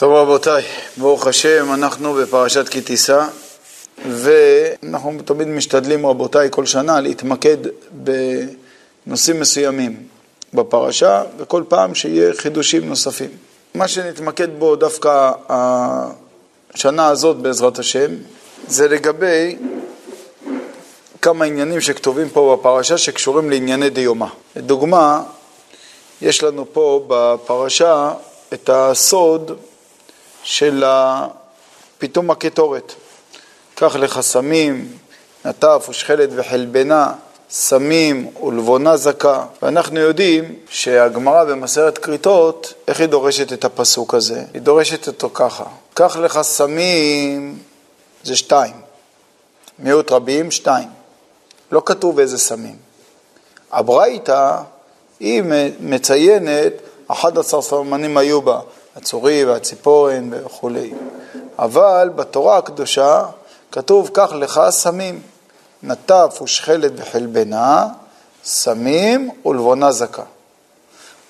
טוב רבותיי, ברוך השם, אנחנו בפרשת כי תישא ואנחנו תמיד משתדלים רבותיי כל שנה להתמקד בנושאים מסוימים בפרשה וכל פעם שיהיה חידושים נוספים. מה שנתמקד בו דווקא השנה הזאת בעזרת השם זה לגבי כמה עניינים שכתובים פה בפרשה שקשורים לענייני דיומא. לדוגמה, יש לנו פה בפרשה את הסוד של פתאום הקטורת. קח לך סמים, נטף ושכלת וחלבנה, סמים ולבונה זכה. ואנחנו יודעים שהגמרא במסרת כריתות, איך היא דורשת את הפסוק הזה? היא דורשת אותו ככה, קח לך סמים, זה שתיים. מיעוט רבים, שתיים. לא כתוב איזה סמים. הברייתא, היא מציינת 11 סמנים היו בה, הצורי והציפורן וכולי. אבל בתורה הקדושה כתוב, קח לך סמים, נטף ושכלת וחלבנה, סמים ולבונה זכה.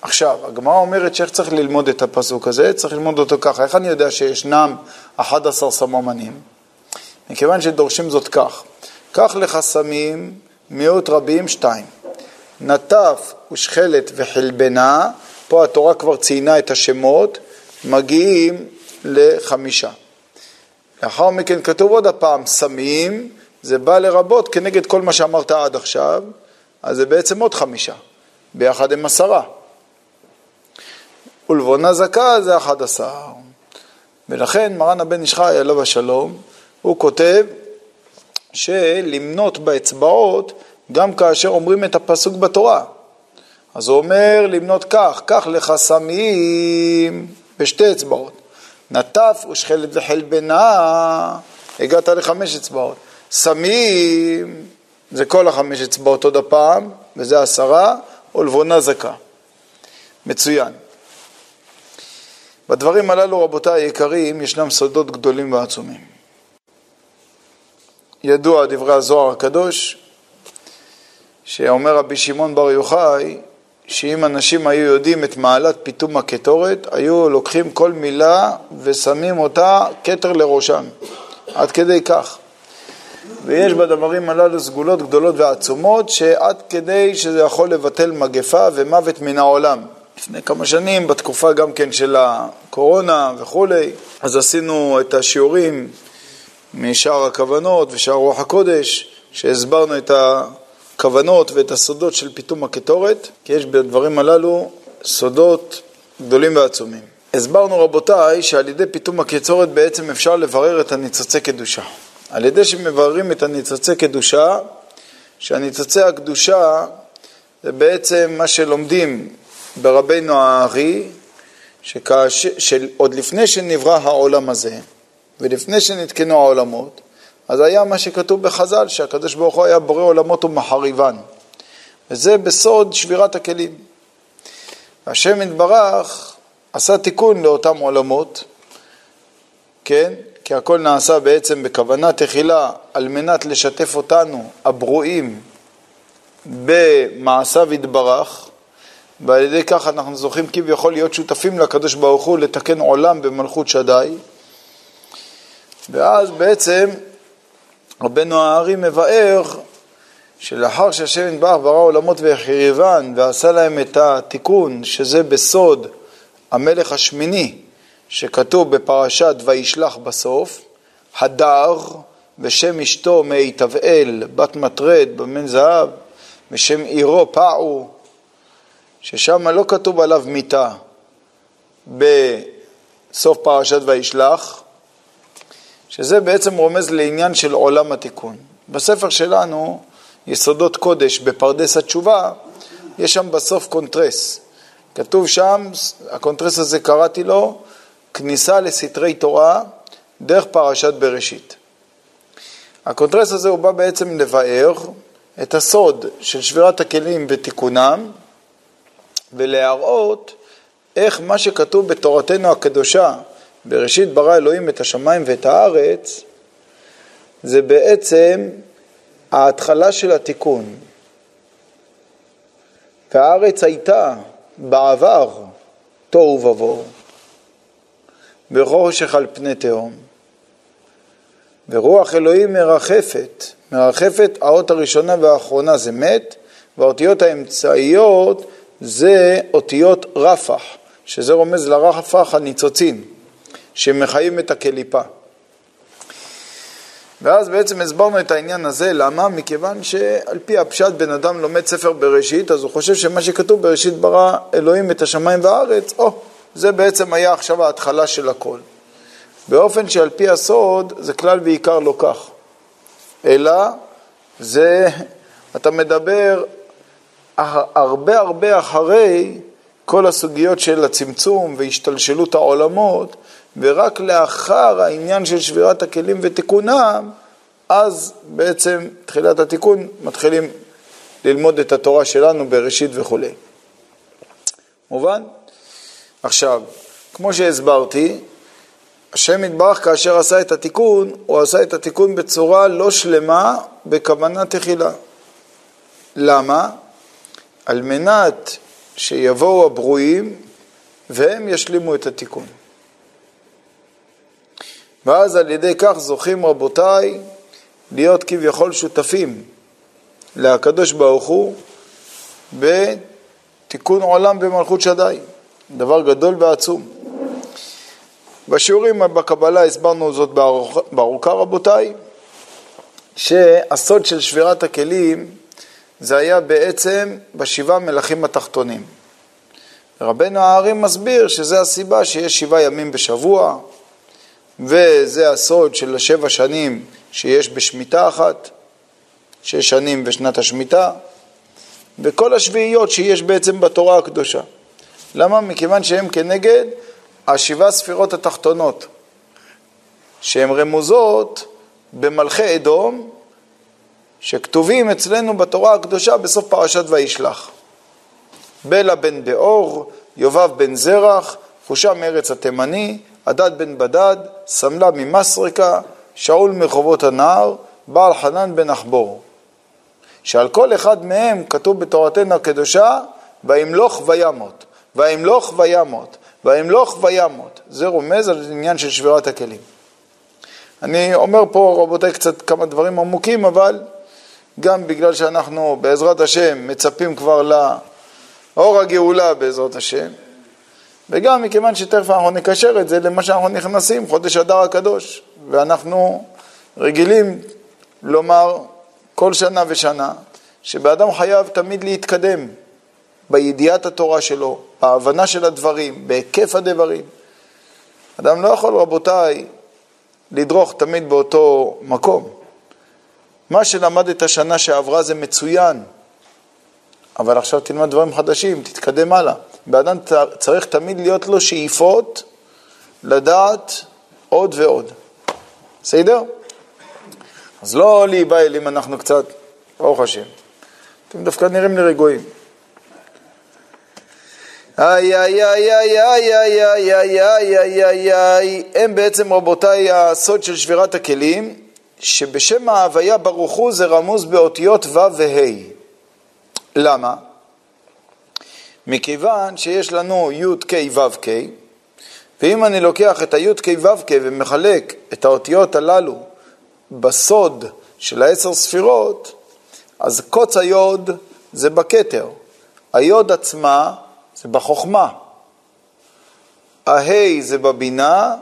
עכשיו, הגמרא אומרת שאיך צריך ללמוד את הפסוק הזה? צריך ללמוד אותו ככה. איך אני יודע שישנם 11 סממנים? מכיוון שדורשים זאת כך, קח לך סמים, מיעוט רבים, שתיים. נטף ושכלת וחלבנה, פה התורה כבר ציינה את השמות, מגיעים לחמישה. לאחר מכן כתוב עוד הפעם, סמים, זה בא לרבות כנגד כל מה שאמרת עד עכשיו, אז זה בעצם עוד חמישה, ביחד עם עשרה. ולבונה זכה זה אחד עשר. ולכן מרן הבן איש חי עליו השלום, הוא כותב שלמנות באצבעות גם כאשר אומרים את הפסוק בתורה. אז הוא אומר למנות כך, קח לך סמים בשתי אצבעות. נטף ושכלת וחלבנה, הגעת לחמש אצבעות. סמים, זה כל החמש אצבעות עוד הפעם, וזה עשרה, או לבונה זכה. מצוין. בדברים הללו, רבותיי היקרים, ישנם סודות גדולים ועצומים. ידוע דברי הזוהר הקדוש, שאומר רבי שמעון בר יוחאי, שאם אנשים היו יודעים את מעלת פיתום הקטורת, היו לוקחים כל מילה ושמים אותה כתר לראשם, עד כדי כך. ויש בדברים הללו סגולות גדולות ועצומות, שעד כדי שזה יכול לבטל מגפה ומוות מן העולם. לפני כמה שנים, בתקופה גם כן של הקורונה וכולי, אז עשינו את השיעורים משער הכוונות ושער רוח הקודש, שהסברנו את ה... הכוונות ואת הסודות של פיתום הקטורת, כי יש בדברים הללו סודות גדולים ועצומים. הסברנו רבותיי שעל ידי פיתום הקצורת בעצם אפשר לברר את הניצוצי קדושה. על ידי שמבררים את הניצוצי קדושה, שהניצוצי הקדושה זה בעצם מה שלומדים ברבינו הארי, שעוד לפני שנברא העולם הזה ולפני שנתקנו העולמות, אז היה מה שכתוב בחז"ל, שהקדוש ברוך הוא היה בורא עולמות ומחריבן. וזה בסוד שבירת הכלים. השם יתברך עשה תיקון לאותם עולמות, כן? כי הכל נעשה בעצם בכוונה תחילה על מנת לשתף אותנו, הברואים, במעשיו יתברך, ועל ידי כך אנחנו זוכים כביכול להיות שותפים לקדוש ברוך הוא לתקן עולם במלכות שדי, ואז בעצם רבנו הארי מבאר שלאחר שהשם יתברך ברא עולמות והחריבן ועשה להם את התיקון, שזה בסוד המלך השמיני, שכתוב בפרשת וישלח בסוף, הדר ושם אשתו מי תבעל, בת מטרד, במן זהב, ושם עירו פעו, ששם לא כתוב עליו מיתה בסוף פרשת וישלח, שזה בעצם רומז לעניין של עולם התיקון. בספר שלנו, יסודות קודש בפרדס התשובה, יש שם בסוף קונטרס. כתוב שם, הקונטרס הזה קראתי לו, כניסה לסתרי תורה דרך פרשת בראשית. הקונטרס הזה הוא בא בעצם לבאר את הסוד של שבירת הכלים ותיקונם ולהראות איך מה שכתוב בתורתנו הקדושה בראשית ברא אלוהים את השמיים ואת הארץ, זה בעצם ההתחלה של התיקון. והארץ הייתה בעבר תוהו ובוהו, בחושך על פני תהום. ורוח אלוהים מרחפת, מרחפת, האות הראשונה והאחרונה זה מת, והאותיות האמצעיות זה אותיות רפח, שזה רומז לרפח הניצוצין, שמחיים את הקליפה. ואז בעצם הסברנו את העניין הזה, למה? מכיוון שעל פי הפשט בן אדם לומד ספר בראשית, אז הוא חושב שמה שכתוב בראשית ברא אלוהים את השמיים והארץ, או, זה בעצם היה עכשיו ההתחלה של הכל. באופן שעל פי הסוד זה כלל ועיקר לא כך, אלא זה, אתה מדבר הרבה הרבה אחרי כל הסוגיות של הצמצום והשתלשלות העולמות, ורק לאחר העניין של שבירת הכלים ותיקונם, אז בעצם תחילת התיקון מתחילים ללמוד את התורה שלנו בראשית וכולי. מובן? עכשיו, כמו שהסברתי, השם יתברך כאשר עשה את התיקון, הוא עשה את התיקון בצורה לא שלמה בכוונה תחילה. למה? על מנת שיבואו הברואים והם ישלימו את התיקון. ואז על ידי כך זוכים רבותיי להיות כביכול שותפים להקדוש ברוך הוא בתיקון עולם במלכות שדי, דבר גדול ועצום. בשיעורים בקבלה הסברנו זאת בארוכה רבותיי, שהסוד של שבירת הכלים זה היה בעצם בשבעה מלכים התחתונים. רבנו הערים מסביר שזה הסיבה שיש שבעה ימים בשבוע, וזה הסוד של השבע שנים שיש בשמיטה אחת, שש שנים בשנת השמיטה, וכל השביעיות שיש בעצם בתורה הקדושה. למה? מכיוון שהם כנגד השבעה ספירות התחתונות, שהן רמוזות במלכי אדום, שכתובים אצלנו בתורה הקדושה בסוף פרשת וישלח. בלה בן דאור, יובב בן זרח, חושם ארץ התימני, הדד בן בדד, סמלה ממסרקה, שאול מרחובות הנהר, בעל חנן בן אחבור. שעל כל אחד מהם כתוב בתורתנו הקדושה, וימלוך וימות, וימלוך וימות, וימלוך וימות. זה רומז על עניין של שבירת הכלים. אני אומר פה, רבותיי, קצת כמה דברים עמוקים, אבל גם בגלל שאנחנו בעזרת השם מצפים כבר לאור הגאולה בעזרת השם, וגם מכיוון שתכף אנחנו נקשר את זה למה שאנחנו נכנסים, חודש אדר הקדוש, ואנחנו רגילים לומר כל שנה ושנה, שבאדם חייב תמיד להתקדם בידיעת התורה שלו, בהבנה של הדברים, בהיקף הדברים. אדם לא יכול, רבותיי, לדרוך תמיד באותו מקום. מה שלמדת שנה שעברה זה מצוין, אבל עכשיו תלמד דברים חדשים, תתקדם הלאה. באדם צריך תמיד להיות לו שאיפות לדעת עוד ועוד. בסדר? אז לא להיבהל אם אנחנו קצת, ברוך השם. אתם דווקא נראים לי רגועים. איי איי איי איי איי איי איי איי איי איי איי הם בעצם רבותיי הסוד של שבירת הכלים שבשם ההוויה ברוך הוא זה רמוז באותיות ו' וה' למה? מכיוון שיש לנו י' כ' ו' כ' ואם אני לוקח את הי' כ' ו' כ' ומחלק את האותיות הללו בסוד של העשר ספירות אז קוץ היוד זה בכתר, היוד עצמה זה בחוכמה. ההי זה בבינה,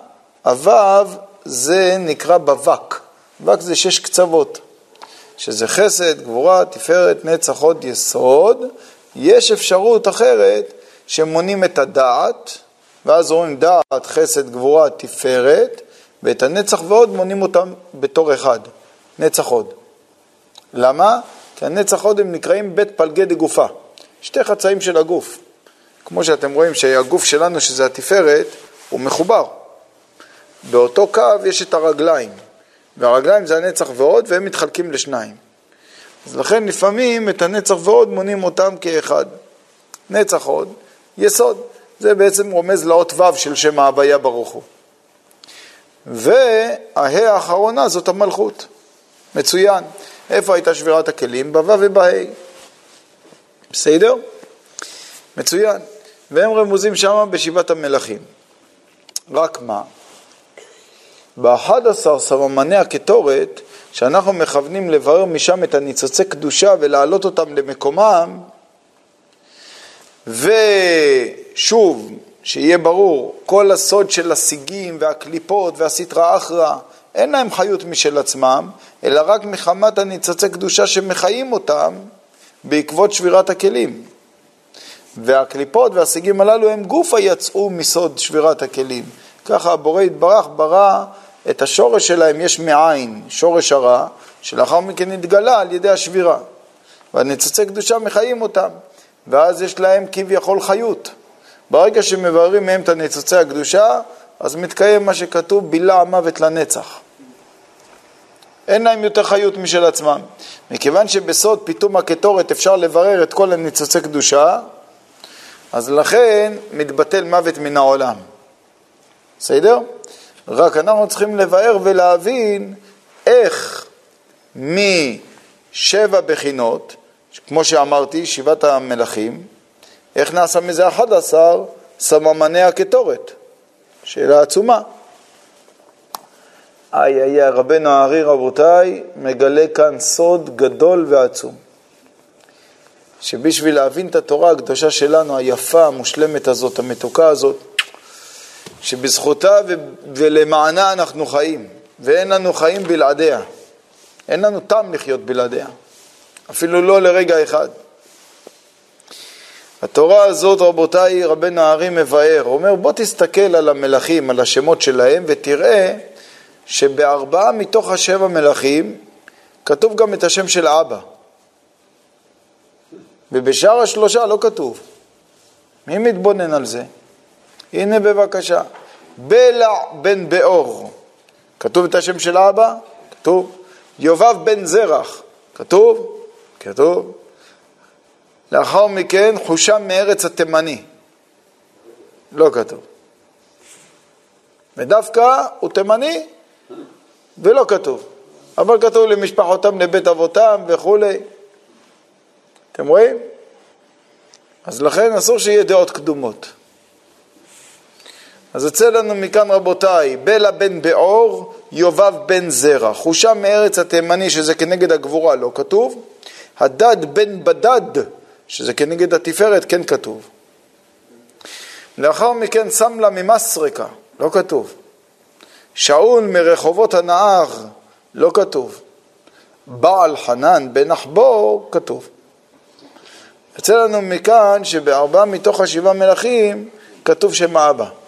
הוו זה נקרא בבק. בבק זה שש קצוות, שזה חסד, גבורה, תפארת, נצח, הוד, יסוד. יש אפשרות אחרת שמונים את הדעת, ואז אומרים דעת, חסד, גבורה, תפארת, ואת הנצח ועוד מונים אותם בתור אחד, נצח הוד. למה? כי הנצח הוד הם נקראים בית פלגי דגופה, שתי חצאים של הגוף. כמו שאתם רואים שהגוף שלנו, שזה התפארת, הוא מחובר. באותו קו יש את הרגליים, והרגליים זה הנצח ועוד, והם מתחלקים לשניים. אז לכן לפעמים את הנצח ועוד מונים אותם כאחד. נצח עוד, יסוד. זה בעצם רומז לאות ו' של שם ההוויה ברוך הוא. והה האחרונה זאת המלכות. מצוין. איפה הייתה שבירת הכלים? בו' ובה'. בסדר? מצוין. והם רמוזים שם בשבעת המלכים. רק מה? באחד עשר סממני הקטורת, שאנחנו מכוונים לברר משם את הניצוצי קדושה ולהעלות אותם למקומם, ושוב, שיהיה ברור, כל הסוד של הסיגים והקליפות והסטרא אחרא, אין להם חיות משל עצמם, אלא רק מחמת הניצוצי קדושה שמחיים אותם בעקבות שבירת הכלים. והקליפות והסיגים הללו הם גופה יצאו מסוד שבירת הכלים. ככה הבורא יתברך ברא את השורש שלהם יש מאין, שורש הרע, שלאחר מכן התגלה על ידי השבירה. והניצוצי קדושה מחיים אותם, ואז יש להם כביכול חיות. ברגע שמבררים מהם את הניצוצי הקדושה, אז מתקיים מה שכתוב, בילה המוות לנצח. אין להם יותר חיות משל עצמם. מכיוון שבסוד פיתום הקטורת אפשר לברר את כל הניצוצי קדושה, אז לכן מתבטל מוות מן העולם. בסדר? רק אנחנו צריכים לבאר ולהבין איך משבע בחינות, כמו שאמרתי, שבעת המלכים, איך נעשה מזה אחד עשר סממני הקטורת? שאלה עצומה. איי איי איי, רבנו הארי רבותיי, מגלה כאן סוד גדול ועצום. שבשביל להבין את התורה הקדושה שלנו, היפה, המושלמת הזאת, המתוקה הזאת, שבזכותה ולמענה אנחנו חיים, ואין לנו חיים בלעדיה. אין לנו טעם לחיות בלעדיה, אפילו לא לרגע אחד. התורה הזאת, רבותיי, רבנו הארי מבאר, אומר, בוא תסתכל על המלכים, על השמות שלהם, ותראה שבארבעה מתוך השבע מלכים כתוב גם את השם של אבא. ובשאר השלושה לא כתוב. מי מתבונן על זה? הנה בבקשה. בלע בן באור, כתוב את השם של אבא? כתוב. יובב בן זרח, כתוב? כתוב. לאחר מכן חושם מארץ התימני, לא כתוב. ודווקא הוא תימני ולא כתוב, אבל כתוב למשפחותם, לבית אבותם וכולי. אתם רואים? אז לכן אסור שיהיה דעות קדומות. אז יוצא לנו מכאן רבותיי, בלה בן בעור, יובב בן זרע. חושה מארץ התימני, שזה כנגד הגבורה, לא כתוב. הדד בן בדד, שזה כנגד התפארת, כן כתוב. לאחר מכן סמלה ממסרקה, לא כתוב. שאול מרחובות הנהר, לא כתוב. בעל חנן בן אחבור, כתוב. יוצא לנו מכאן שבארבעה מתוך השבעה מלכים כתוב שם האבא.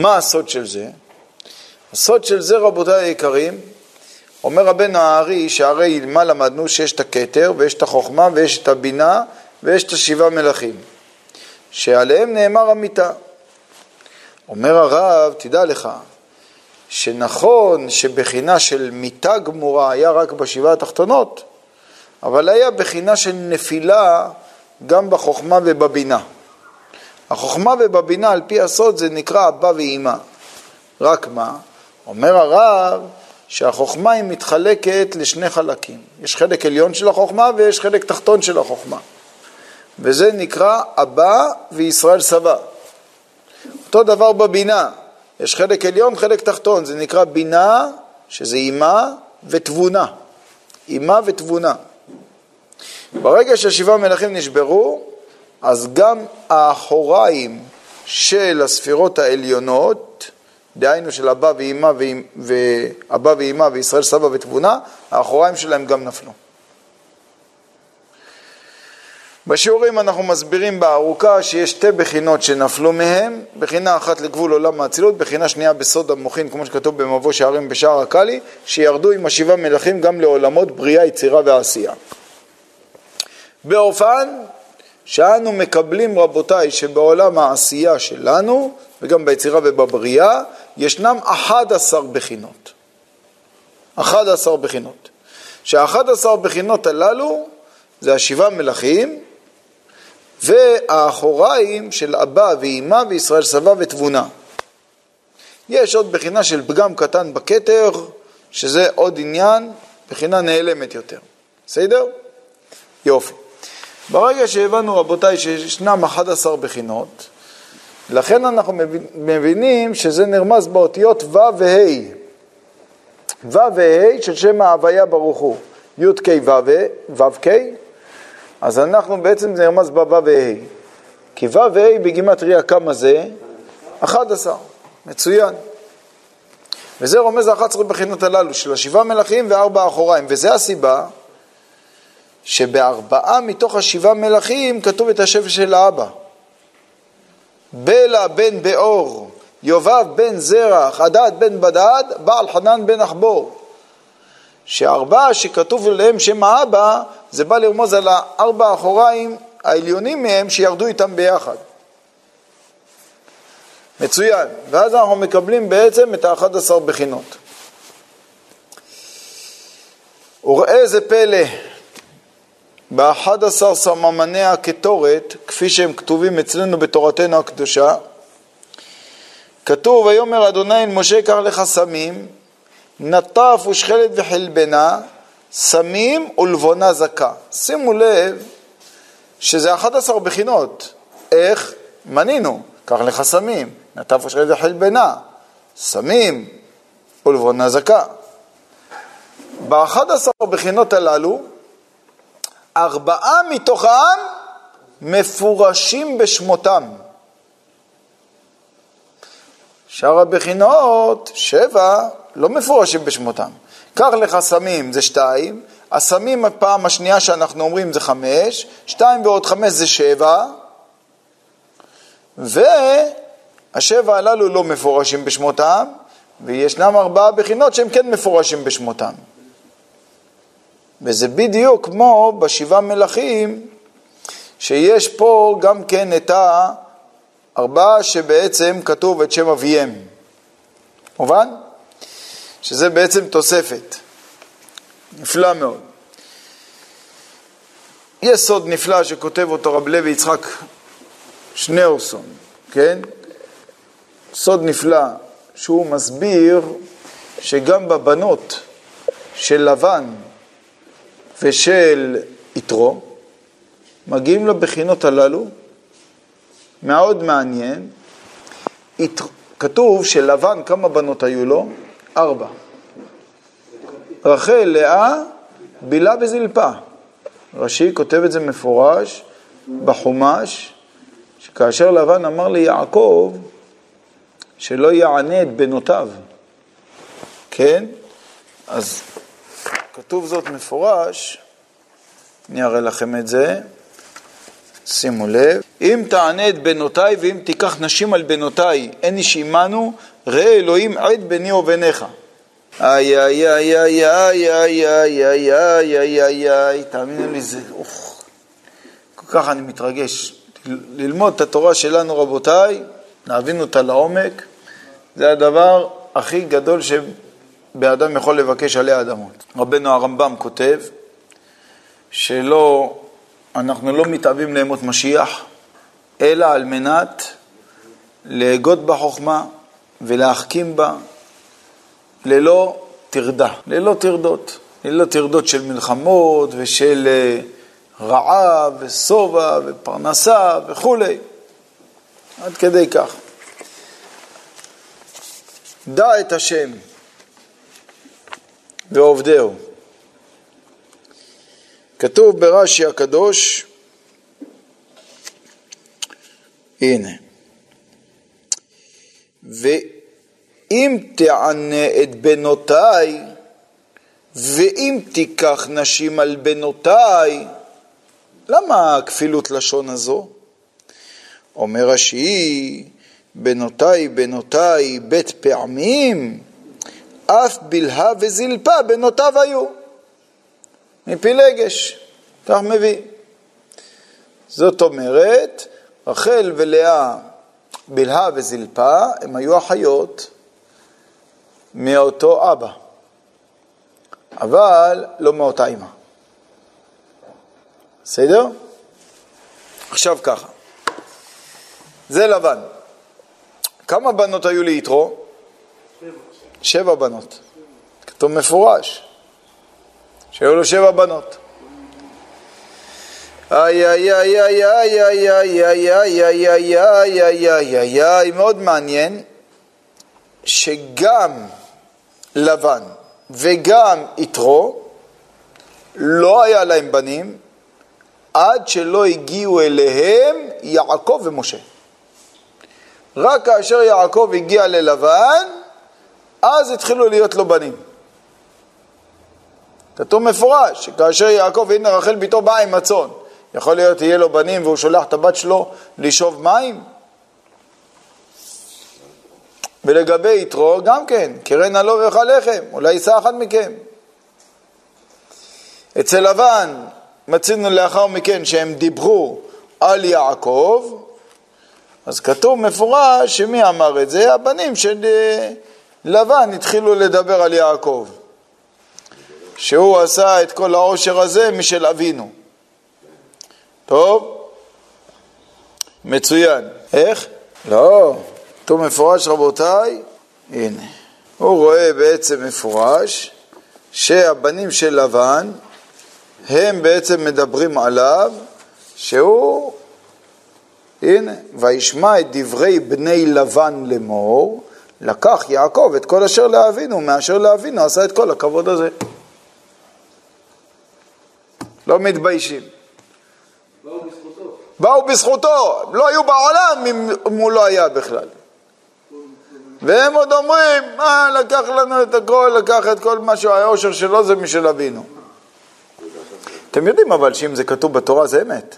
מה הסוד של זה? הסוד של זה, רבותיי היקרים, אומר רבנו הארי, שהרי מה למדנו? שיש את הכתר ויש את החוכמה ויש את הבינה ויש את השבעה מלכים, שעליהם נאמר המיתה. אומר הרב, תדע לך, שנכון שבחינה של מיתה גמורה היה רק בשבעה התחתונות, אבל היה בחינה של נפילה גם בחוכמה ובבינה. החוכמה ובבינה על פי הסוד זה נקרא אבא ואימא. רק מה? אומר הרב שהחוכמה היא מתחלקת לשני חלקים. יש חלק עליון של החוכמה ויש חלק תחתון של החוכמה. וזה נקרא אבא וישראל סבא. אותו דבר בבינה, יש חלק עליון, חלק תחתון, זה נקרא בינה, שזה אימה ותבונה. אימה ותבונה. ברגע שהשבעה מלכים נשברו, אז גם האחוריים של הספירות העליונות, דהיינו של אבא ואימא ואבא ואימא וישראל סבא ותבונה, האחוריים שלהם גם נפלו. בשיעורים אנחנו מסבירים בארוכה שיש שתי בחינות שנפלו מהם, בחינה אחת לגבול עולם האצילות, בחינה שנייה בסוד המוחין, כמו שכתוב במבוא שערים בשער הקאלי, שירדו עם השבעה מלכים גם לעולמות בריאה, יצירה ועשייה. באופן שאנו מקבלים, רבותיי, שבעולם העשייה שלנו, וגם ביצירה ובבריאה, ישנם 11 בחינות. 11 בחינות. שה-11 בחינות הללו זה השבעה מלכים והאחוריים של אבא ואימא וישראל סבא ותבונה. יש עוד בחינה של פגם קטן בכתר, שזה עוד עניין, בחינה נעלמת יותר. בסדר? יופי. ברגע שהבנו, רבותיי, שישנם 11 בחינות, לכן אנחנו מבינים שזה נרמז באותיות ו' וה'. ו' וה' של שם ההוויה ברוך הוא, י' כ' ו' כ', אז אנחנו בעצם זה נרמז בו' וה'. כי ו' וה' בגימטריה כמה זה? 11, מצוין. וזה רומז ל-11 בחינות הללו של השבעה מלכים וארבע אחוריים, וזה הסיבה שבארבעה מתוך השבעה מלכים כתוב את השפע של האבא. בלע בן באור, יובב בן זרח, הדד בן בדד, בעל חנן בן אחבור. שארבעה שכתוב עליהם שם האבא, זה בא לרמוז על הארבע האחוריים העליונים מהם שירדו איתם ביחד. מצוין. ואז אנחנו מקבלים בעצם את האחד עשר בחינות. וראה זה פלא, באחד עשר סממני הקטורת, כפי שהם כתובים אצלנו בתורתנו הקדושה, כתוב, ויאמר אדוני אל משה, קח לך סמים, נטף ושכלת וחלבנה, סמים ולבונה זכה. שימו לב שזה 11 בחינות. איך? מנינו, קח לך סמים, נטף ושכלת וחלבנה, סמים ולבונה זכה. ב-11 בחינות הללו, ארבעה מתוכם מפורשים בשמותם. שאר הבחינות, שבע, לא מפורשים בשמותם. קח לך סמים זה שתיים, הסמים הפעם השנייה שאנחנו אומרים זה חמש, שתיים ועוד חמש זה שבע, והשבע הללו לא מפורשים בשמותם, וישנם ארבעה בחינות שהם כן מפורשים בשמותם. וזה בדיוק כמו בשבעה מלכים, שיש פה גם כן את הארבעה שבעצם כתוב את שם אביהם. מובן? שזה בעצם תוספת. נפלא מאוד. יש סוד נפלא שכותב אותו רב לוי יצחק שניאורסון, כן? סוד נפלא שהוא מסביר שגם בבנות של לבן ושל יתרו, מגיעים לבחינות הללו, מאוד מעניין, כתוב שלבן, כמה בנות היו לו? ארבע. רחל, לאה, בילה וזלפה. רש"י כותב את זה מפורש בחומש, שכאשר לבן אמר ליעקב שלא יענה את בנותיו, כן? אז כתוב זאת מפורש, אני אראה לכם את זה, שימו לב, אם תענה את בנותיי ואם תיקח נשים על בנותיי, אין איש עמנו, ראה אלוהים עד ביני וביניך. איי איי איי איי איי איי איי איי איי איי איי איי תאמינו לי זה, אוח, כל כך אני מתרגש. ללמוד את התורה שלנו רבותיי, להבין אותה לעומק, זה הדבר הכי גדול שבאדם יכול לבקש עליה אדמות. רבנו הרמב"ם כותב שלא, אנחנו לא מתאבים לימות משיח, אלא על מנת להגות בחוכמה ולהחכים בה ללא טרדה, ללא טרדות, ללא טרדות של מלחמות ושל אה, רעב ושובע ופרנסה וכולי, עד כדי כך. דע את השם ועובדהו. כתוב ברש"י הקדוש, הנה, ואם תענה את בנותיי, ואם תיקח נשים על בנותיי, למה הכפילות לשון הזו? אומר רש"י, בנותיי, בנותיי, בית פעמים, אף בלהה וזלפה בנותיו היו. מפילגש, כך מביא. זאת אומרת, רחל ולאה, בלהה וזלפה, הם היו אחיות מאותו אבא, אבל לא מאותה אימא. בסדר? עכשיו ככה, זה לבן. כמה בנות היו ליתרו? שבע. בנות. כתוב מפורש, שהיו לו שבע בנות. איי איי איי איי איי איי איי איי איי איי איי איי איי איי איי מאוד מעניין שגם לבן וגם יתרו לא היה להם בנים עד שלא הגיעו אליהם יעקב ומשה. רק כאשר יעקב הגיע ללבן, אז התחילו להיות לו בנים. כתוב מפורש, שכאשר יעקב, הנה רחל ביתו באה עם הצאן, יכול להיות יהיה לו בנים והוא שולח את הבת שלו לשאוב מים? ולגבי יתרו, גם כן, קרן לו ויאכל לחם, אולי יישא אחד מכם. אצל לבן מצינו לאחר מכן שהם דיברו על יעקב, אז כתוב מפורש שמי אמר את זה? הבנים של אה, לבן התחילו לדבר על יעקב, שהוא עשה את כל העושר הזה משל אבינו. טוב? מצוין. איך? לא. כתוב מפורש רבותיי, הנה. הוא רואה בעצם מפורש שהבנים של לבן הם בעצם מדברים עליו שהוא, הנה, וישמע את דברי בני לבן לאמור, לקח יעקב את כל אשר לאבינו, מאשר לאבינו עשה את כל הכבוד הזה. לא מתביישים. באו בזכותו. באו בזכותו, לא היו בעולם אם הוא לא היה בכלל. והם עוד אומרים, מה, לקח לנו את הכל, לקח את כל מה שהאושר שלו זה משל אבינו. אתם יודעים אבל שאם זה כתוב בתורה זה אמת.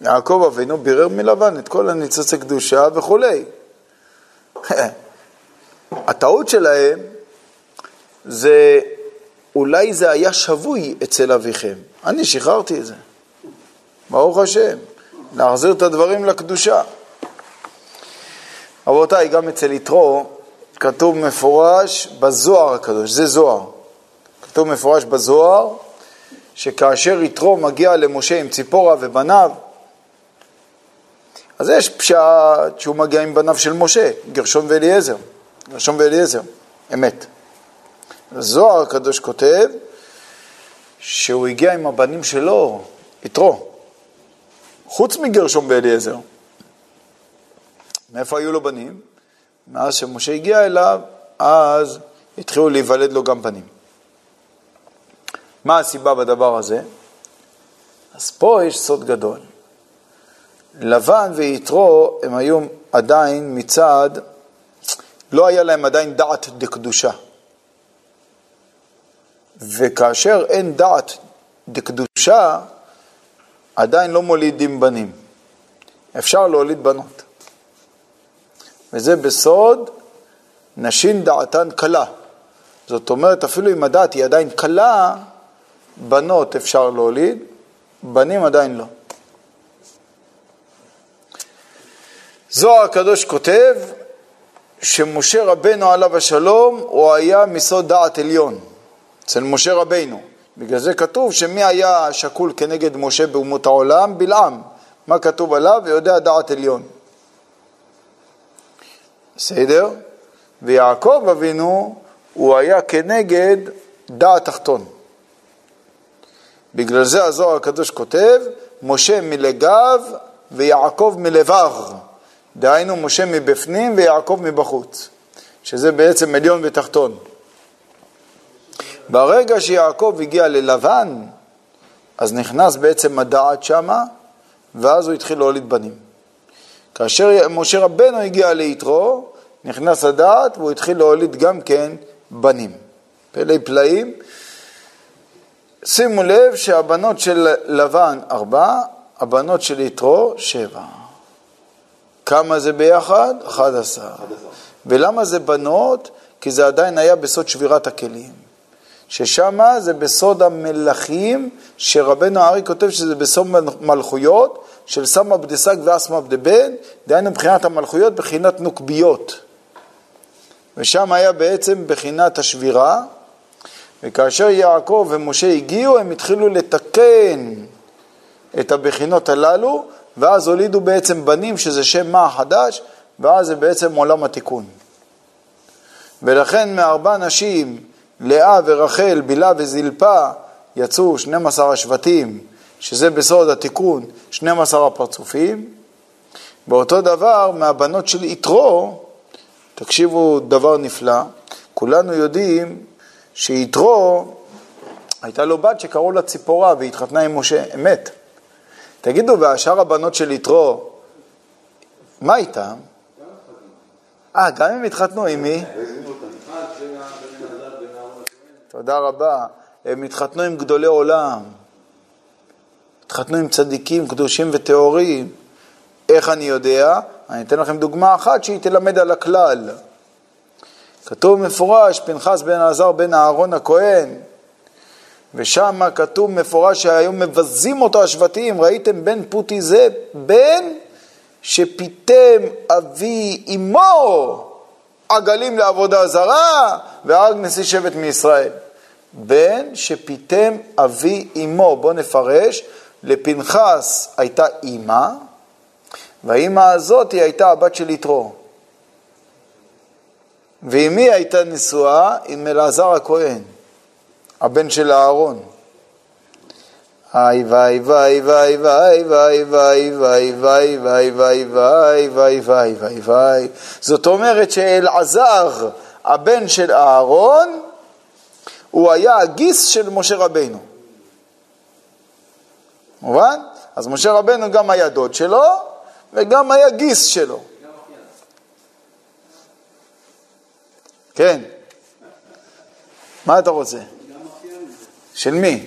יעקב אבינו בירר מלבן את כל הניצוצי קדושה וכולי. הטעות שלהם זה, אולי זה היה שבוי אצל אביכם. אני שחררתי את זה. ברוך השם, להחזיר את הדברים לקדושה. רבותיי, גם אצל יתרו כתוב מפורש בזוהר הקדוש, זה זוהר. כתוב מפורש בזוהר שכאשר יתרו מגיע למשה עם ציפורה ובניו, אז יש פשט שהוא מגיע עם בניו של משה, גרשון ואליעזר, גרשון ואליעזר, אמת. זוהר הקדוש כותב שהוא הגיע עם הבנים שלו, יתרו, חוץ מגרשון ואליעזר. מאיפה היו לו בנים? מאז שמשה הגיע אליו, אז התחילו להיוולד לו גם בנים. מה הסיבה בדבר הזה? אז פה יש סוד גדול. לבן ויתרו הם היו עדיין מצד, לא היה להם עדיין דעת דקדושה. וכאשר אין דעת דקדושה, עדיין לא מולידים בנים. אפשר להוליד בנות. וזה בסוד נשים דעתן קלה. זאת אומרת, אפילו אם הדעת היא עדיין קלה, בנות אפשר להוליד, בנים עדיין לא. זוהר הקדוש כותב שמשה רבנו עליו השלום הוא היה מסוד דעת עליון אצל משה רבנו. בגלל זה כתוב שמי היה שקול כנגד משה באומות העולם? בלעם. מה כתוב עליו? ויודע דעת עליון. בסדר? ויעקב אבינו הוא היה כנגד דעת תחתון. בגלל זה הזוהר הקדוש כותב, משה מלגב ויעקב מלבב. דהיינו, משה מבפנים ויעקב מבחוץ, שזה בעצם עליון ותחתון. ברגע שיעקב הגיע ללבן, אז נכנס בעצם הדעת שמה, ואז הוא התחיל להוליד בנים. כאשר משה רבנו הגיע ליתרו, נכנס הדעת והוא התחיל להוליד גם כן בנים. פלאי פלאים. שימו לב שהבנות של לבן ארבע, הבנות של יתרו שבע. כמה זה ביחד? אחד עשר. ולמה זה בנות? כי זה עדיין היה בסוד שבירת הכלים. ששם זה בסוד המלכים, שרבנו הארי כותב שזה בסוד מלכויות, של סמא בדסג ואסמא בדבן, דהיינו מבחינת המלכויות, בחינת נוקביות. ושם היה בעצם בחינת השבירה, וכאשר יעקב ומשה הגיעו, הם התחילו לתקן את הבחינות הללו, ואז הולידו בעצם בנים, שזה שם מה החדש, ואז זה בעצם עולם התיקון. ולכן מארבע נשים, לאה ורחל, בלהה וזלפה, יצאו 12 השבטים שזה בסוד התיקון 12 הפרצופים, באותו דבר מהבנות של יתרו, תקשיבו דבר נפלא, כולנו יודעים שיתרו, הייתה לו בת שקראו לה ציפורה והיא התחתנה עם משה, אמת. תגידו, והשאר הבנות של יתרו, מה איתם? אה, גם הם התחתנו, עם מי? תודה רבה. הם התחתנו עם גדולי עולם. התחתנו עם צדיקים קדושים וטהורים. איך אני יודע? אני אתן לכם דוגמה אחת שהיא תלמד על הכלל. כתוב מפורש, פנחס בן עזר בן אהרון הכהן, ושם כתוב מפורש שהיום מבזים אותו השבטים, ראיתם בן פוטי זה, בן שפיתם אבי אמו עגלים לעבודה זרה והרג נשיא שבט מישראל. בן שפיתם אבי אמו, בואו נפרש, לפנחס הייתה אימא, והאימא הזאת היא הייתה הבת של יתרו. ועם מי הייתה נשואה? עם אלעזר הכהן, הבן של אהרון. איי ואי ואי ואי ואי ואי ואי ואי ואי ואי ואי ואי ואי ואי ואי ואי זאת אומרת שאלעזר, הבן של אהרון, הוא היה הגיס של משה רבנו. מובן? אז משה רבנו גם היה דוד שלו וגם היה גיס שלו. כן. מה אתה רוצה? של מי?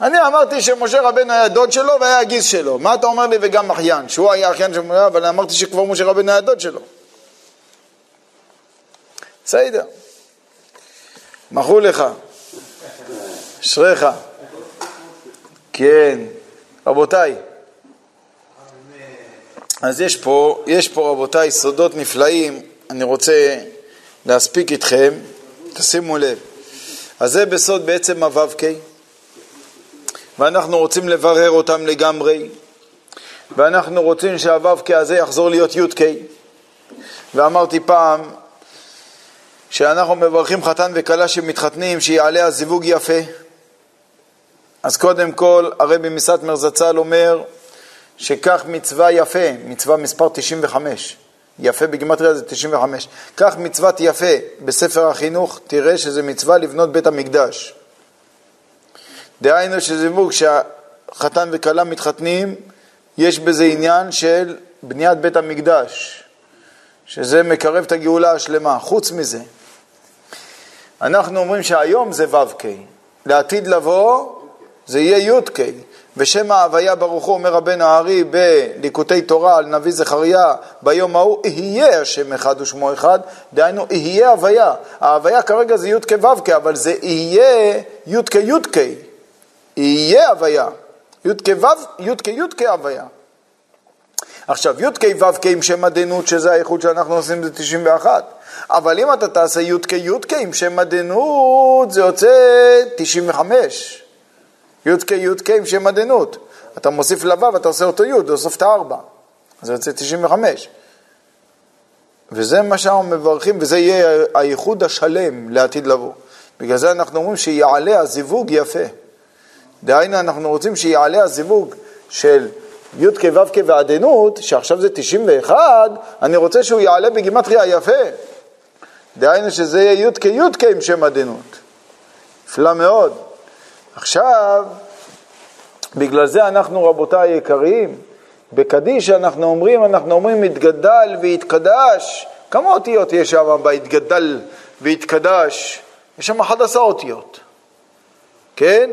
אני אמרתי שמשה רבנו היה דוד שלו והיה הגיס שלו. מה אתה אומר לי וגם אחיין? שהוא היה אחיין של משה, אבל אמרתי שכבר משה רבנו היה דוד שלו. בסדר. מחו לך. אשריך. כן. רבותיי, אז יש פה, יש פה רבותיי סודות נפלאים, אני רוצה להספיק איתכם, תשימו לב. אז זה בסוד בעצם הו"ק, ואנחנו רוצים לברר אותם לגמרי, ואנחנו רוצים שהו"ק הזה יחזור להיות י"ק. ואמרתי פעם, שאנחנו מברכים חתן וכלה שמתחתנים, שיעלה הזיווג יפה. אז קודם כל, הרבי מסטמר זצ"ל אומר שכך מצווה יפה, מצווה מספר 95, יפה בגימטריה זה 95, כך מצוות יפה בספר החינוך, תראה שזה מצווה לבנות בית המקדש. דהיינו שזיווג שהחתן וכלה מתחתנים, יש בזה עניין של בניית בית המקדש, שזה מקרב את הגאולה השלמה. חוץ מזה, אנחנו אומרים שהיום זה ו"ק, לעתיד לבוא זה יהיה י"ק, ושם ההוויה ברוך הוא, אומר רבנו הארי בליקוטי תורה על נביא זכריה, ביום ההוא יהיה השם אחד ושמו אחד, דהיינו יהיה הוויה. ההוויה כרגע זה י"ק ו"ק, אבל זה יהיה י"ק י"ק, יהיה הוויה. י"ק ו"ק י"ק י"ק הוויה. עכשיו, י"ק ו"ק עם שם עדינות, שזה האיחוד שאנחנו עושים, זה 91. אבל אם אתה תעשה י"ק י"ק עם שם עדינות, זה יוצא 95. י"ק י"ק עם שם עדינות. אתה מוסיף לו"ו, אתה עושה אותו י', תוסיף את הארבע. זה יוצא 95. וזה מה שאנחנו מברכים, וזה יהיה הייחוד השלם לעתיד לבוא. בגלל זה אנחנו אומרים שיעלה הזיווג יפה. דהיינו, אנחנו רוצים שיעלה הזיווג של י"ק ו"ק ועדינות, שעכשיו זה 91, אני רוצה שהוא יעלה בגימטריה יפה. דהיינו שזה יהיה י"ק י"ק עם שם עדינות. נפלא מאוד. עכשיו, בגלל זה אנחנו, רבותיי היקרים, בקדיש אנחנו אומרים, אנחנו אומרים התגדל והתקדש. כמה אותיות יש שם בהתגדל והתקדש? יש שם 11 אותיות, כן?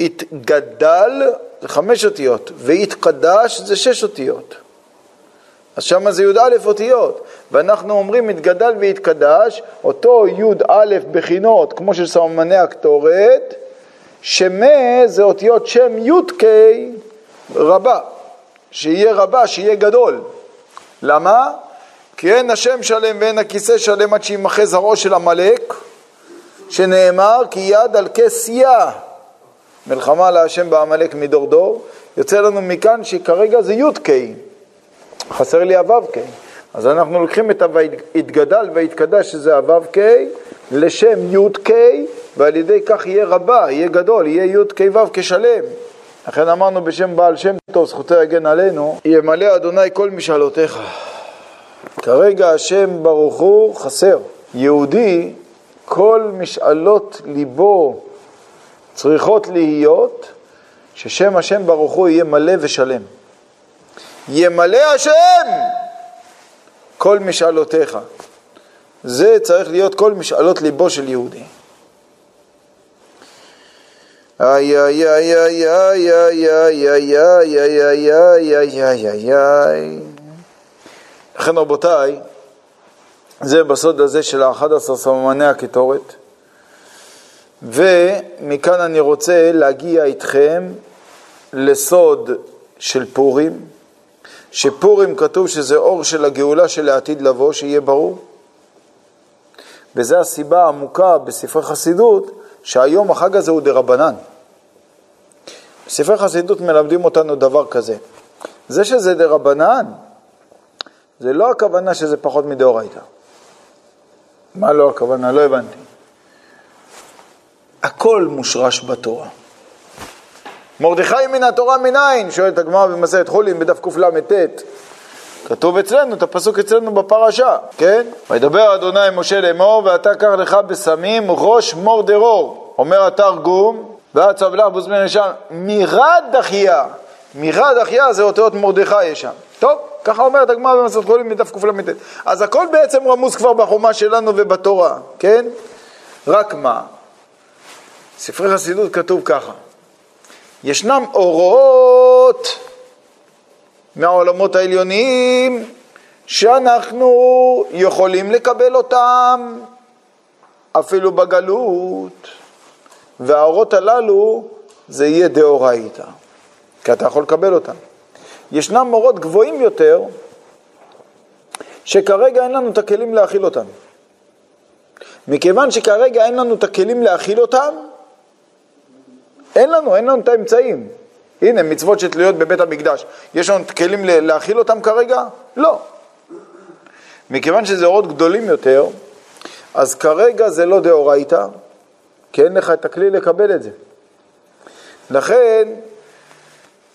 התגדל זה חמש אותיות, והתקדש זה שש אותיות. אז שם זה י"א אותיות, ואנחנו אומרים התגדל והתקדש, אותו י"א בחינות, כמו של סממני הקטורת, שמה זה אותיות שם י"ק רבה, שיהיה רבה, שיהיה גדול. למה? כי אין השם שלם ואין הכיסא שלם עד שימחה זרעו של עמלק, שנאמר כי יד על כס יה, מלחמה להשם בעמלק מדור דור, יוצא לנו מכאן שכרגע זה י"ק, חסר לי הו"ק. אז אנחנו לוקחים את ה"ויתגדל ויתקדש" שזה הו"ק, לשם י"ק ועל ידי כך יהיה רבה, יהיה גדול, יהיה י' כ' ו' כשלם. לכן אמרנו בשם בעל שם טוב, זכותו יגן עלינו, ימלא אדוני כל משאלותיך. כרגע השם ברוך הוא חסר. יהודי, כל משאלות ליבו צריכות להיות ששם השם ברוך הוא יהיה מלא ושלם. ימלא השם כל משאלותיך. זה צריך להיות כל משאלות ליבו של יהודי. איי איי איי איי איי איי איי איי איי איי איי איי איי איי לכן רבותיי, זה בסוד הזה של האחד עשר סממני הקטורת, ומכאן אני רוצה להגיע איתכם לסוד של פורים, שפורים כתוב שזה אור של הגאולה של העתיד לבוא, שיהיה ברור. וזו הסיבה העמוקה בספרי חסידות, שהיום החג הזה הוא דרבנן. בספרי חסידות מלמדים אותנו דבר כזה. זה שזה דרבנן, זה לא הכוונה שזה פחות מדאורייתא. מה לא הכוונה? לא הבנתי. הכל מושרש בתורה. מרדכי מן התורה מניין? שואלת הגמרא במסכת חולין בדף קל"ט. כתוב אצלנו, את הפסוק אצלנו בפרשה, כן? וידבר אדוני משה לאמור, ואתה קח לך בסמים ראש מור דרור. אומר התרגום, ועצב לך בוזמן שם, מירד דחייה. מירד דחייה זה אותיות מרדכי יש שם. טוב, ככה אומרת הגמרא במסכת חולין מדף קל"ט. אז הכל בעצם רמוז כבר בחומה שלנו ובתורה, כן? רק מה? ספרי חסידות כתוב ככה, ישנם אורות מהעולמות העליוניים שאנחנו יכולים לקבל אותם אפילו בגלות, והאורות הללו זה יהיה דאורייתא, כי אתה יכול לקבל אותם. ישנם אורות גבוהים יותר, שכרגע אין לנו את הכלים להכיל אותם. מכיוון שכרגע אין לנו את הכלים להכיל אותם, אין לנו, אין לנו את האמצעים. הנה, מצוות שתלויות בבית המקדש. יש לנו כלים להכיל אותם כרגע? לא. מכיוון שזה אורות גדולים יותר, אז כרגע זה לא דאורייתא, כי אין לך את הכלי לקבל את זה. לכן,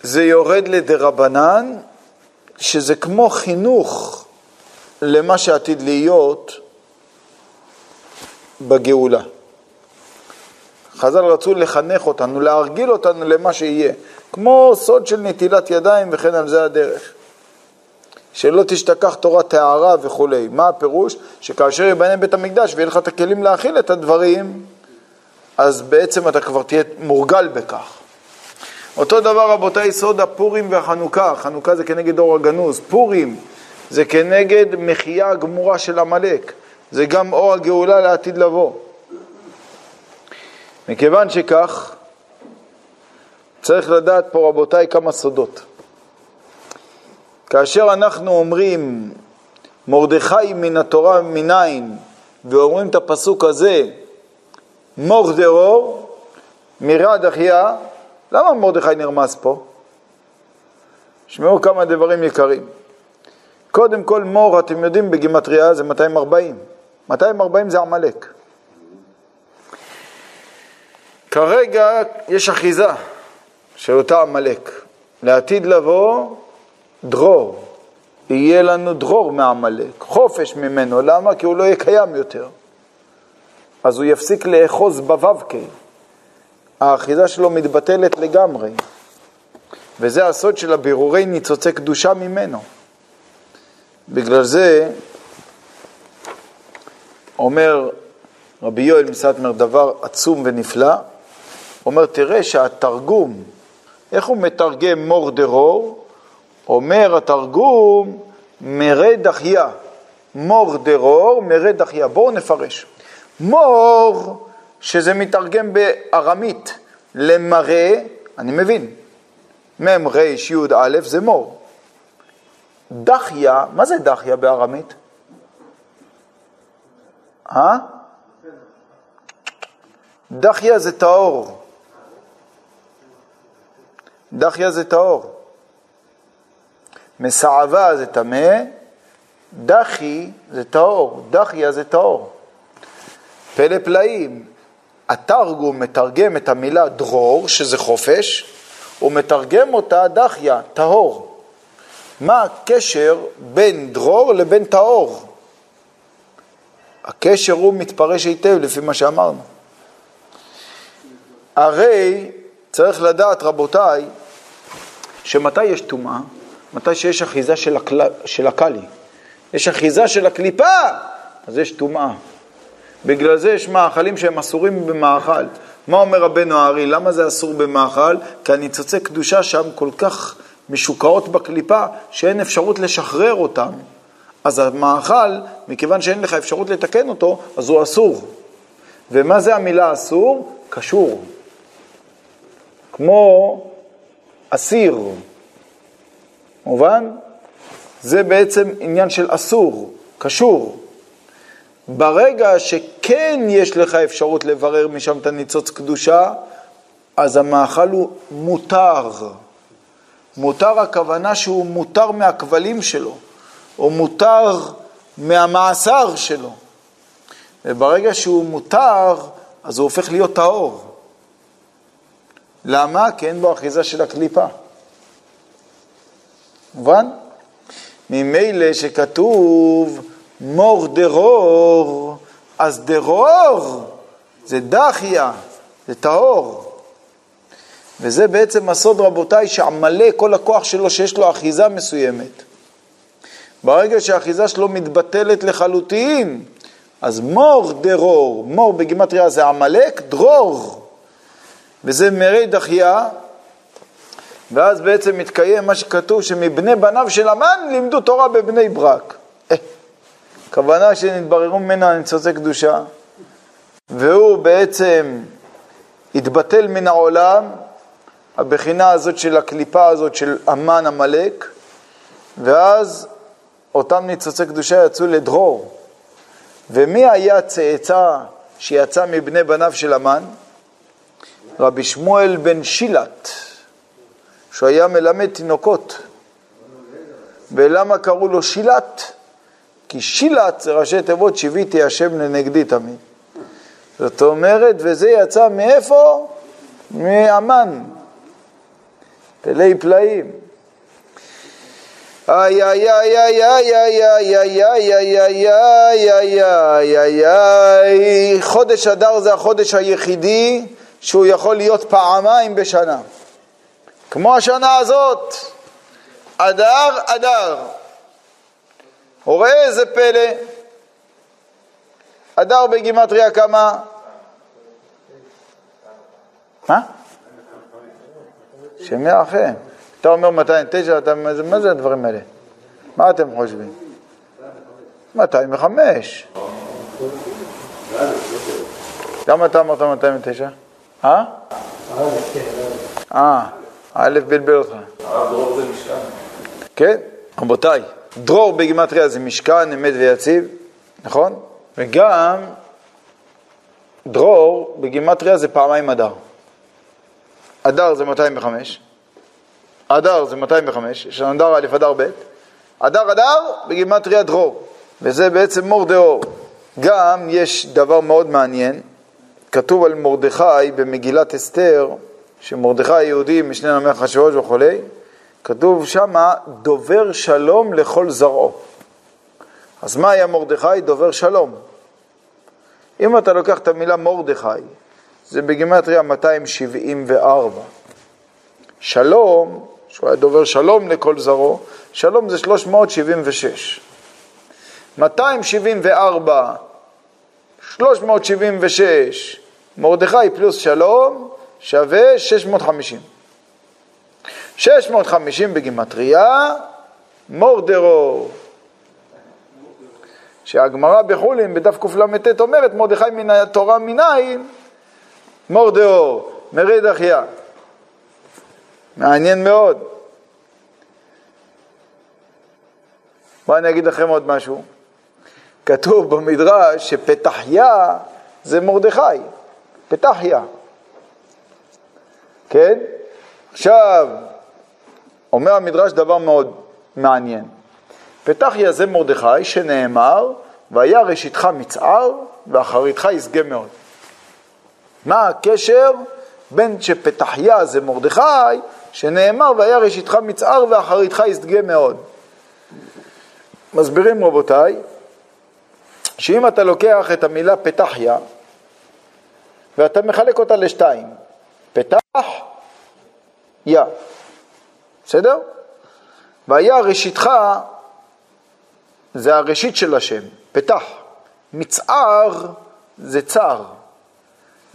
זה יורד לדרבנן, שזה כמו חינוך למה שעתיד להיות בגאולה. חז"ל רצו לחנך אותנו, להרגיל אותנו למה שיהיה, כמו סוד של נטילת ידיים וכן על זה הדרך. שלא תשתכח תורת טהרה וכולי. מה הפירוש? שכאשר ייבנה בית המקדש ויהיה לך את הכלים להכיל את הדברים, אז בעצם אתה כבר תהיה מורגל בכך. אותו דבר רבותיי, סוד הפורים והחנוכה, חנוכה זה כנגד אור הגנוז, פורים זה כנגד מחייה הגמורה של עמלק, זה גם אור הגאולה לעתיד לבוא. מכיוון שכך, צריך לדעת פה רבותיי כמה סודות. כאשר אנחנו אומרים מרדכי מן התורה מניין ואומרים את הפסוק הזה מור דרור מירד אחיה למה מרדכי נרמז פה? שמעו כמה דברים יקרים. קודם כל מור, אתם יודעים, בגימטריה זה 240. 240 זה עמלק. כרגע יש אחיזה של אותה עמלק. לעתיד לבוא, דרור. יהיה לנו דרור מעמלק, חופש ממנו. למה? כי הוא לא יהיה קיים יותר. אז הוא יפסיק לאחוז בו"ק. האחיזה שלו מתבטלת לגמרי. וזה הסוד של הבירורי ניצוצי קדושה ממנו. בגלל זה אומר רבי יואל מסטמר דבר עצום ונפלא, אומר, תראה שהתרגום, איך הוא מתרגם מור דרור? אומר התרגום מרד אחיה, מור דרור, אחיה. בואו נפרש. מור, שזה מתרגם בארמית למראה, אני מבין, מ' ר' י' א' זה מור. דחיה, מה זה דחיה בארמית? אה? דחיה זה טהור. דחיה זה טהור. מסעבה זה טמא, דחי זה טהור, דחיה זה טהור. פלא פלאים, התרגום מתרגם את המילה דרור, שזה חופש, הוא מתרגם אותה דחיה, טהור. מה הקשר בין דרור לבין טהור? הקשר הוא מתפרש היטב לפי מה שאמרנו. הרי צריך לדעת, רבותיי, שמתי יש טומאה? מתי שיש אחיזה של, הקל... של הקלי. יש אחיזה של הקליפה, אז יש טומאה. בגלל זה יש מאכלים שהם אסורים במאכל. מה אומר רבנו הארי? למה זה אסור במאכל? כי הניצוצי קדושה שם כל כך משוקעות בקליפה, שאין אפשרות לשחרר אותם. אז המאכל, מכיוון שאין לך אפשרות לתקן אותו, אז הוא אסור. ומה זה המילה אסור? קשור. כמו אסיר. מובן? זה בעצם עניין של אסור, קשור. ברגע שכן יש לך אפשרות לברר משם את הניצוץ קדושה, אז המאכל הוא מותר. מותר הכוונה שהוא מותר מהכבלים שלו, או מותר מהמאסר שלו. וברגע שהוא מותר, אז הוא הופך להיות טהור. למה? כי אין בו אחיזה של הקליפה. מובן? ממילא שכתוב מור דרור, אז דרור זה דחיה, זה טהור. וזה בעצם הסוד, רבותיי, שעמלק כל הכוח שלו שיש לו אחיזה מסוימת. ברגע שהאחיזה שלו מתבטלת לחלוטין, אז מור דרור, מור בגימטריה זה עמלק, דרור, וזה מרי דחייה, ואז בעצם מתקיים מה שכתוב שמבני בניו של המן לימדו תורה בבני ברק. אה, כוונה שנתבררו ממנה ניצוצי קדושה, והוא בעצם התבטל מן העולם, הבחינה הזאת של הקליפה הזאת של המן עמלק, ואז אותם ניצוצי קדושה יצאו לדרור. ומי היה צאצא שיצא מבני בניו של המן? רבי שמואל בן שילת. שהוא היה מלמד תינוקות. ולמה קראו לו שילת? כי שילת זה ראשי תיבות שיוויתי השם לנגדי תמיד. זאת אומרת, וזה יצא מאיפה? מאמן. פלאי פלאים. איי איי איי איי איי איי איי איי איי איי איי איי איי חודש אדר זה החודש היחידי שהוא יכול להיות פעמיים בשנה. כמו השנה הזאת, אדר אדר. וראה איזה פלא, אדר בגימטריה כמה? מה? שמע אחר. אתה אומר 209, אתה, מה זה הדברים האלה? מה אתם חושבים? 205. למה אתה אמרת 209? אה? אה. א' בלבל אותך. הרב דרור זה משכן. כן, רבותיי, דרור בגימטריה זה משכן, אמת ויציב, נכון? וגם דרור בגימטריה זה פעמיים אדר. אדר זה 205, אדר זה 205, יש לנו אדר א', אדר ב', אדר אדר בגימטריה דרור, וזה בעצם מור דאור. גם יש דבר מאוד מעניין, כתוב על מרדכי במגילת אסתר, שמרדכי היהודי, משנה למלך אחשוורוש וכולי, כתוב שמה דובר שלום לכל זרעו. אז מה היה מרדכי? דובר שלום. אם אתה לוקח את המילה מרדכי, זה בגימטריה 274. שלום, שהוא היה דובר שלום לכל זרעו, שלום זה 376. 274, 376, מרדכי פלוס שלום, שווה 650. 650 בגימטריה, מורדרו. שהגמרא בחולין בדף קלט אומרת מרדכי מן התורה מניין, מורדאו, מרד אחיה. מעניין מאוד. בואו אני אגיד לכם עוד משהו. כתוב במדרש שפתחיה זה מרדכי, פתחיה. כן? עכשיו, אומר המדרש דבר מאוד מעניין. פתחיה זה מרדכי שנאמר, והיה ראשיתך מצער ואחריתך ישגה מאוד. מה הקשר בין שפתחיה זה מרדכי, שנאמר והיה ראשיתך מצער ואחריתך ישגה מאוד. מסבירים רבותיי, שאם אתה לוקח את המילה פתחיה ואתה מחלק אותה לשתיים, פתח, יא, בסדר? והיה ראשיתך זה הראשית של השם, פתח. מצער זה צער.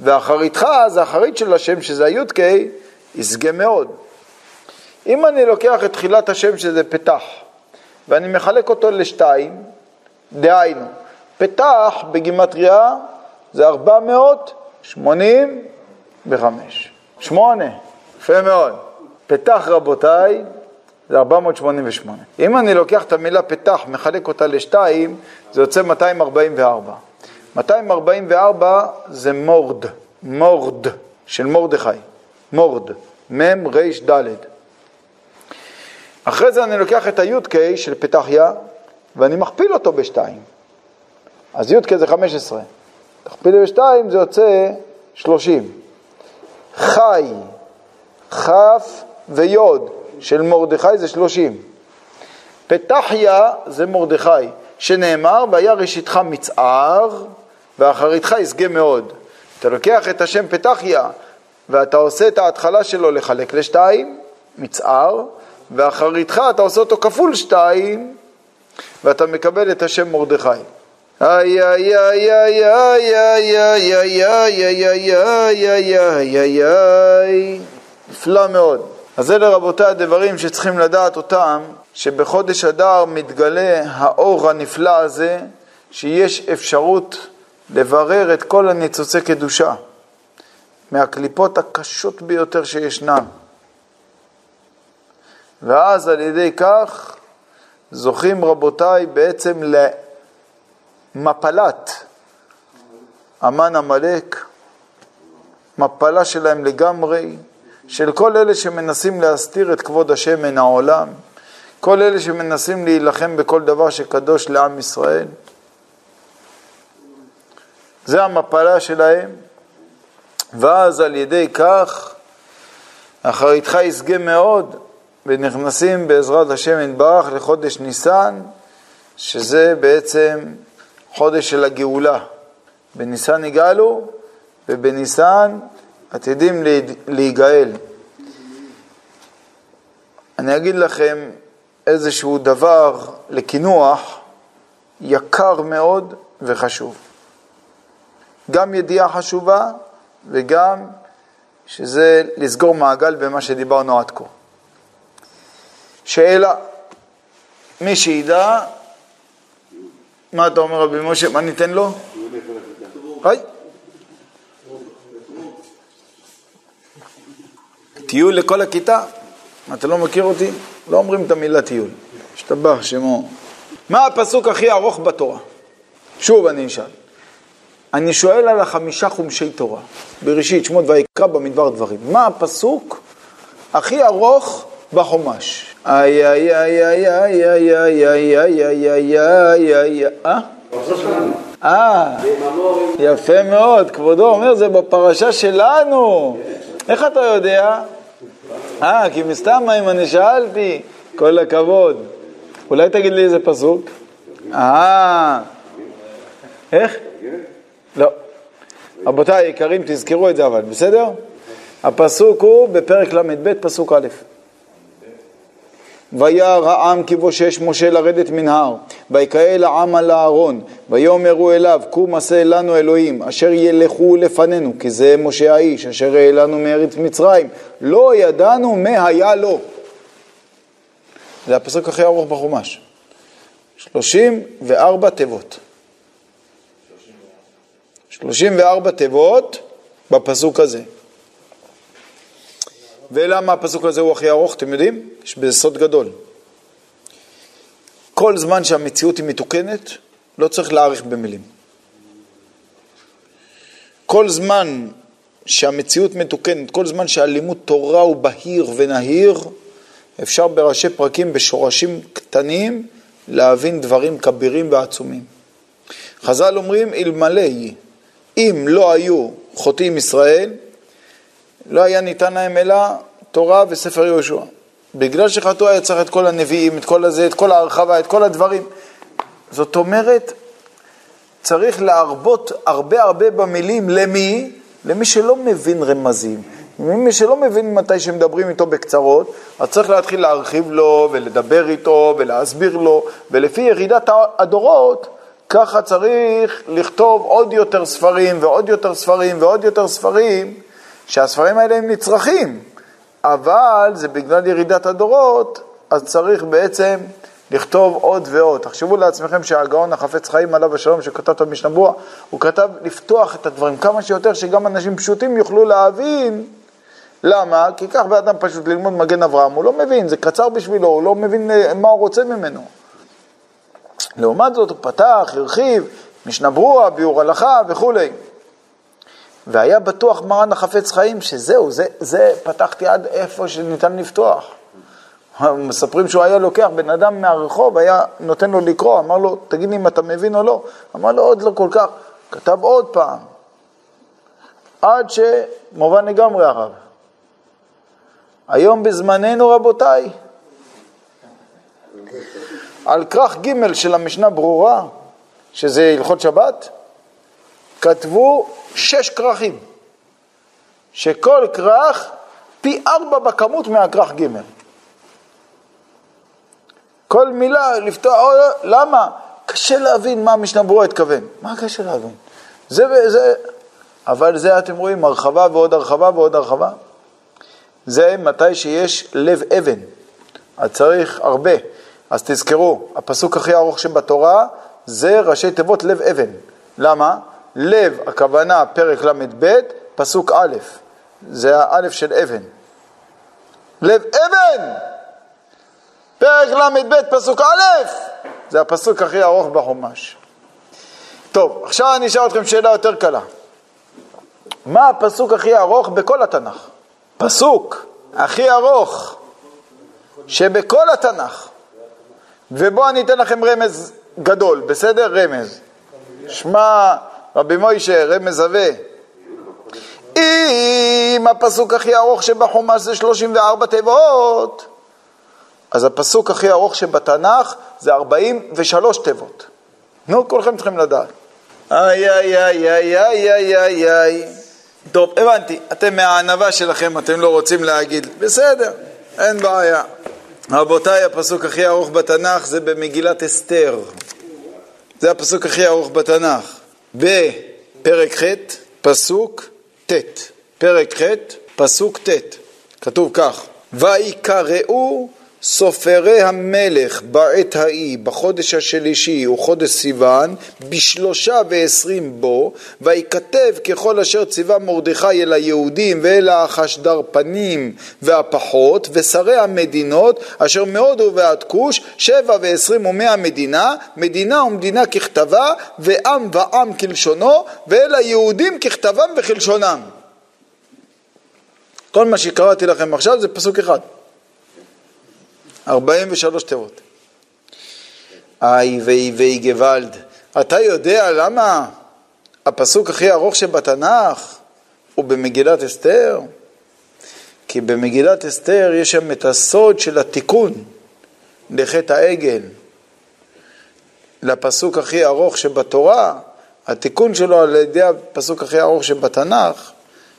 ואחריתך זה אחרית של השם, שזה הי"ק, ישגה מאוד. אם אני לוקח את תחילת השם שזה פתח, ואני מחלק אותו לשתיים, דהיינו, פתח בגימטריה זה 485. שמונה, יפה מאוד. פתח רבותיי זה 488. אם אני לוקח את המילה פתח, מחלק אותה לשתיים, זה יוצא 244. 244 זה מורד, מורד של מורדכי, מורד, מ' ר' ד'. אחרי זה אני לוקח את הי"ק של פתחיה ואני מכפיל אותו בשתיים. אז י"ק זה 15, תכפיל בשתיים זה יוצא 30. חי, כ' וי' של מרדכי זה 30. פתחיה זה מרדכי, שנאמר, והיה ראשיתך מצער, ואחריתך ישגה מאוד. אתה לוקח את השם פתחיה, ואתה עושה את ההתחלה שלו לחלק לשתיים, מצער, ואחריתך אתה עושה אותו כפול שתיים, ואתה מקבל את השם מרדכי. איי איי איי איי איי איי איי איי איי איי איי איי איי נפלא מאוד. אז אלה רבותיי הדברים שצריכים לדעת אותם, שבחודש אדר מתגלה האור הנפלא הזה, שיש אפשרות לברר את כל הניצוצי קדושה, מהקליפות הקשות ביותר שישנן. ואז על ידי כך זוכים רבותיי בעצם למפלת המן עמלק, מפלה שלהם לגמרי, של כל אלה שמנסים להסתיר את כבוד השם מן העולם, כל אלה שמנסים להילחם בכל דבר שקדוש לעם ישראל. זה המפלה שלהם, ואז על ידי כך אחריתך ישגה מאוד, ונכנסים בעזרת השם יתברך לחודש ניסן, שזה בעצם חודש של הגאולה. בניסן יגאלו, ובניסן עתידים להיגאל. אני אגיד לכם איזשהו דבר לקינוח יקר מאוד וחשוב. גם ידיעה חשובה וגם שזה לסגור מעגל במה שדיברנו עד כה. שאלה, מי שידע, מה אתה אומר רבי משה, מה ניתן לו? טיול לכל הכיתה? אתה לא מכיר אותי? לא אומרים את המילה טיול. השתבח שמו. מה הפסוק הכי ארוך בתורה? שוב אני אשאל. אני שואל על החמישה חומשי תורה, בראשית, שמות ויקרא במדבר דברים. מה הפסוק הכי ארוך בחומש? איי איי איי איי איי איי איי איי איי איי איי איי אה? אה, יפה מאוד, כבודו אומר זה בפרשה שלנו. איך אתה יודע? אה, כי מסתם אם אני שאלתי, כל הכבוד. אולי תגיד לי איזה פסוק? אה, איך? לא. רבותיי היקרים, תזכרו את זה אבל, בסדר? הפסוק הוא בפרק ל"ב, פסוק א'. וירא העם כבושש משה לרדת מן ההר, ויקהל העם על הארון, ויאמרו אליו, קום עשה לנו אלוהים, אשר ילכו לפנינו, כי זה משה האיש, אשר העלנו מארץ מצרים, לא ידענו מה היה לו. זה הפסוק הכי ארוך בחומש. שלושים וארבע תיבות. שלושים וארבע תיבות בפסוק הזה. ולמה הפסוק הזה הוא הכי ארוך, אתם יודעים? יש בזה סוד גדול. כל זמן שהמציאות היא מתוקנת, לא צריך להאריך במילים. כל זמן שהמציאות מתוקנת, כל זמן שהלימוד תורה הוא בהיר ונהיר, אפשר בראשי פרקים, בשורשים קטנים, להבין דברים כבירים ועצומים. חז"ל אומרים, אלמלא, אם לא היו חוטאים ישראל, לא היה ניתן להם אלא תורה וספר יהושע. בגלל שחטאו היה צריך את כל הנביאים, את כל הזה, את כל ההרחבה, את כל הדברים. זאת אומרת, צריך להרבות הרבה הרבה במילים. למי? למי שלא מבין רמזים. מי שלא מבין מתי שמדברים איתו בקצרות, אז צריך להתחיל להרחיב לו ולדבר איתו ולהסביר לו, ולפי ירידת הדורות, ככה צריך לכתוב עוד יותר ספרים ועוד יותר ספרים ועוד יותר ספרים, שהספרים האלה הם נצרכים, אבל זה בגלל ירידת הדורות, אז צריך בעצם לכתוב עוד ועוד. תחשבו לעצמכם שהגאון החפץ חיים עליו השלום שכתב את המשנה ברורה, הוא כתב לפתוח את הדברים כמה שיותר, שגם אנשים פשוטים יוכלו להבין. למה? כי כך באדם פשוט ללמוד מגן אברהם, הוא לא מבין, זה קצר בשבילו, הוא לא מבין אה, מה הוא רוצה ממנו. לעומת זאת הוא פתח, הרחיב, משנה ברורה, ביאור הלכה וכולי. והיה בטוח מרן החפץ חיים שזהו, זה, זה פתחתי עד איפה שניתן לפתוח. מספרים שהוא היה לוקח בן אדם מהרחוב, היה נותן לו לקרוא, אמר לו, תגיד לי אם אתה מבין או לא. אמר לו, עוד לא כל כך. כתב עוד פעם, עד שמובן לגמרי הרב. היום בזמננו, רבותיי, על כרך ג' של המשנה ברורה, שזה הלכות שבת, כתבו שש כרכים, שכל כרך פי ארבע בכמות מהכרך ג'. כל מילה לפתוח, למה? קשה להבין מה המשנה ברורה התכוון. מה קשה להבין? זה וזה, אבל זה אתם רואים, הרחבה ועוד הרחבה ועוד הרחבה. זה מתי שיש לב אבן, אז צריך הרבה. אז תזכרו, הפסוק הכי ארוך שבתורה זה ראשי תיבות לב אבן. למה? לב, הכוונה פרק ל"ב, פסוק א', זה האלף של אבן. לב אבן! פרק ל"ב, פסוק א', זה הפסוק הכי ארוך בחומש. טוב, עכשיו אני אשאל אתכם שאלה יותר קלה. מה הפסוק הכי ארוך בכל התנ"ך? פסוק הכי ארוך שבכל התנ"ך. ובואו אני אתן לכם רמז גדול, בסדר? רמז. שמע, רבי מוישה, רמז עבה. אם הפסוק הכי ארוך שבחומש זה 34 תיבות, אז הפסוק הכי ארוך שבתנ"ך זה 43 תיבות. נו, כולכם צריכים לדעת. איי, איי, איי, איי, איי, איי, איי, איי. טוב, הבנתי, אתם מהענווה שלכם, אתם לא רוצים להגיד. בסדר, אין בעיה. רבותיי, הפסוק הכי ארוך בתנ"ך זה במגילת אסתר. זה הפסוק הכי ארוך בתנ"ך. בפרק ח', פסוק ט'. פרק ח', פסוק ט'. כתוב כך: ויקראו סופרי המלך בעת ההיא, בחודש השלישי וחודש סיוון, בשלושה ועשרים בו, ויכתב ככל אשר ציווה מרדכי אל היהודים ואל החשדרפנים והפחות, ושרי המדינות, אשר מהודו ועד כוש, שבע ועשרים ומאה מדינה, מדינה ומדינה ככתבה, ועם ועם כלשונו, ואל היהודים ככתבם וכלשונם. כל מה שקראתי לכם עכשיו זה פסוק אחד. 43 תיבות. איי ואי ואי גוואלד. אתה יודע למה הפסוק הכי ארוך שבתנ"ך הוא במגילת אסתר? כי במגילת אסתר יש שם את הסוד של התיקון לחטא העגל. לפסוק הכי ארוך שבתורה, התיקון שלו על ידי הפסוק הכי ארוך שבתנ"ך,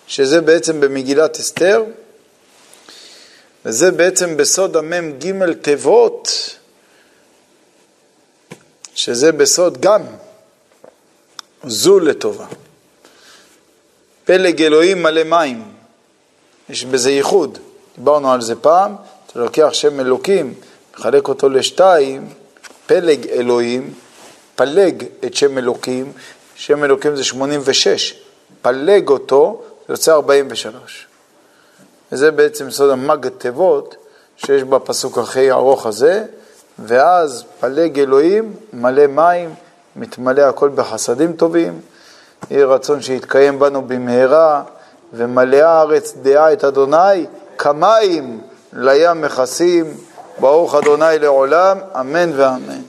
שזה בעצם במגילת אסתר, וזה בעצם בסוד המם ג' תיבות, שזה בסוד גם זו לטובה. פלג אלוהים מלא מים, יש בזה ייחוד, דיברנו על זה פעם, אתה לוקח שם אלוקים, מחלק אותו לשתיים, פלג אלוהים, פלג את שם אלוקים, שם אלוקים זה 86, פלג אותו, זה יוצא 43. וזה בעצם סוד המג התיבות שיש בפסוק הכי ארוך הזה, ואז פלג אלוהים, מלא מים, מתמלא הכל בחסדים טובים. יהי רצון שיתקיים בנו במהרה, ומלאה הארץ דעה את אדוני, כמים לים מכסים, ברוך אדוני לעולם, אמן ואמן.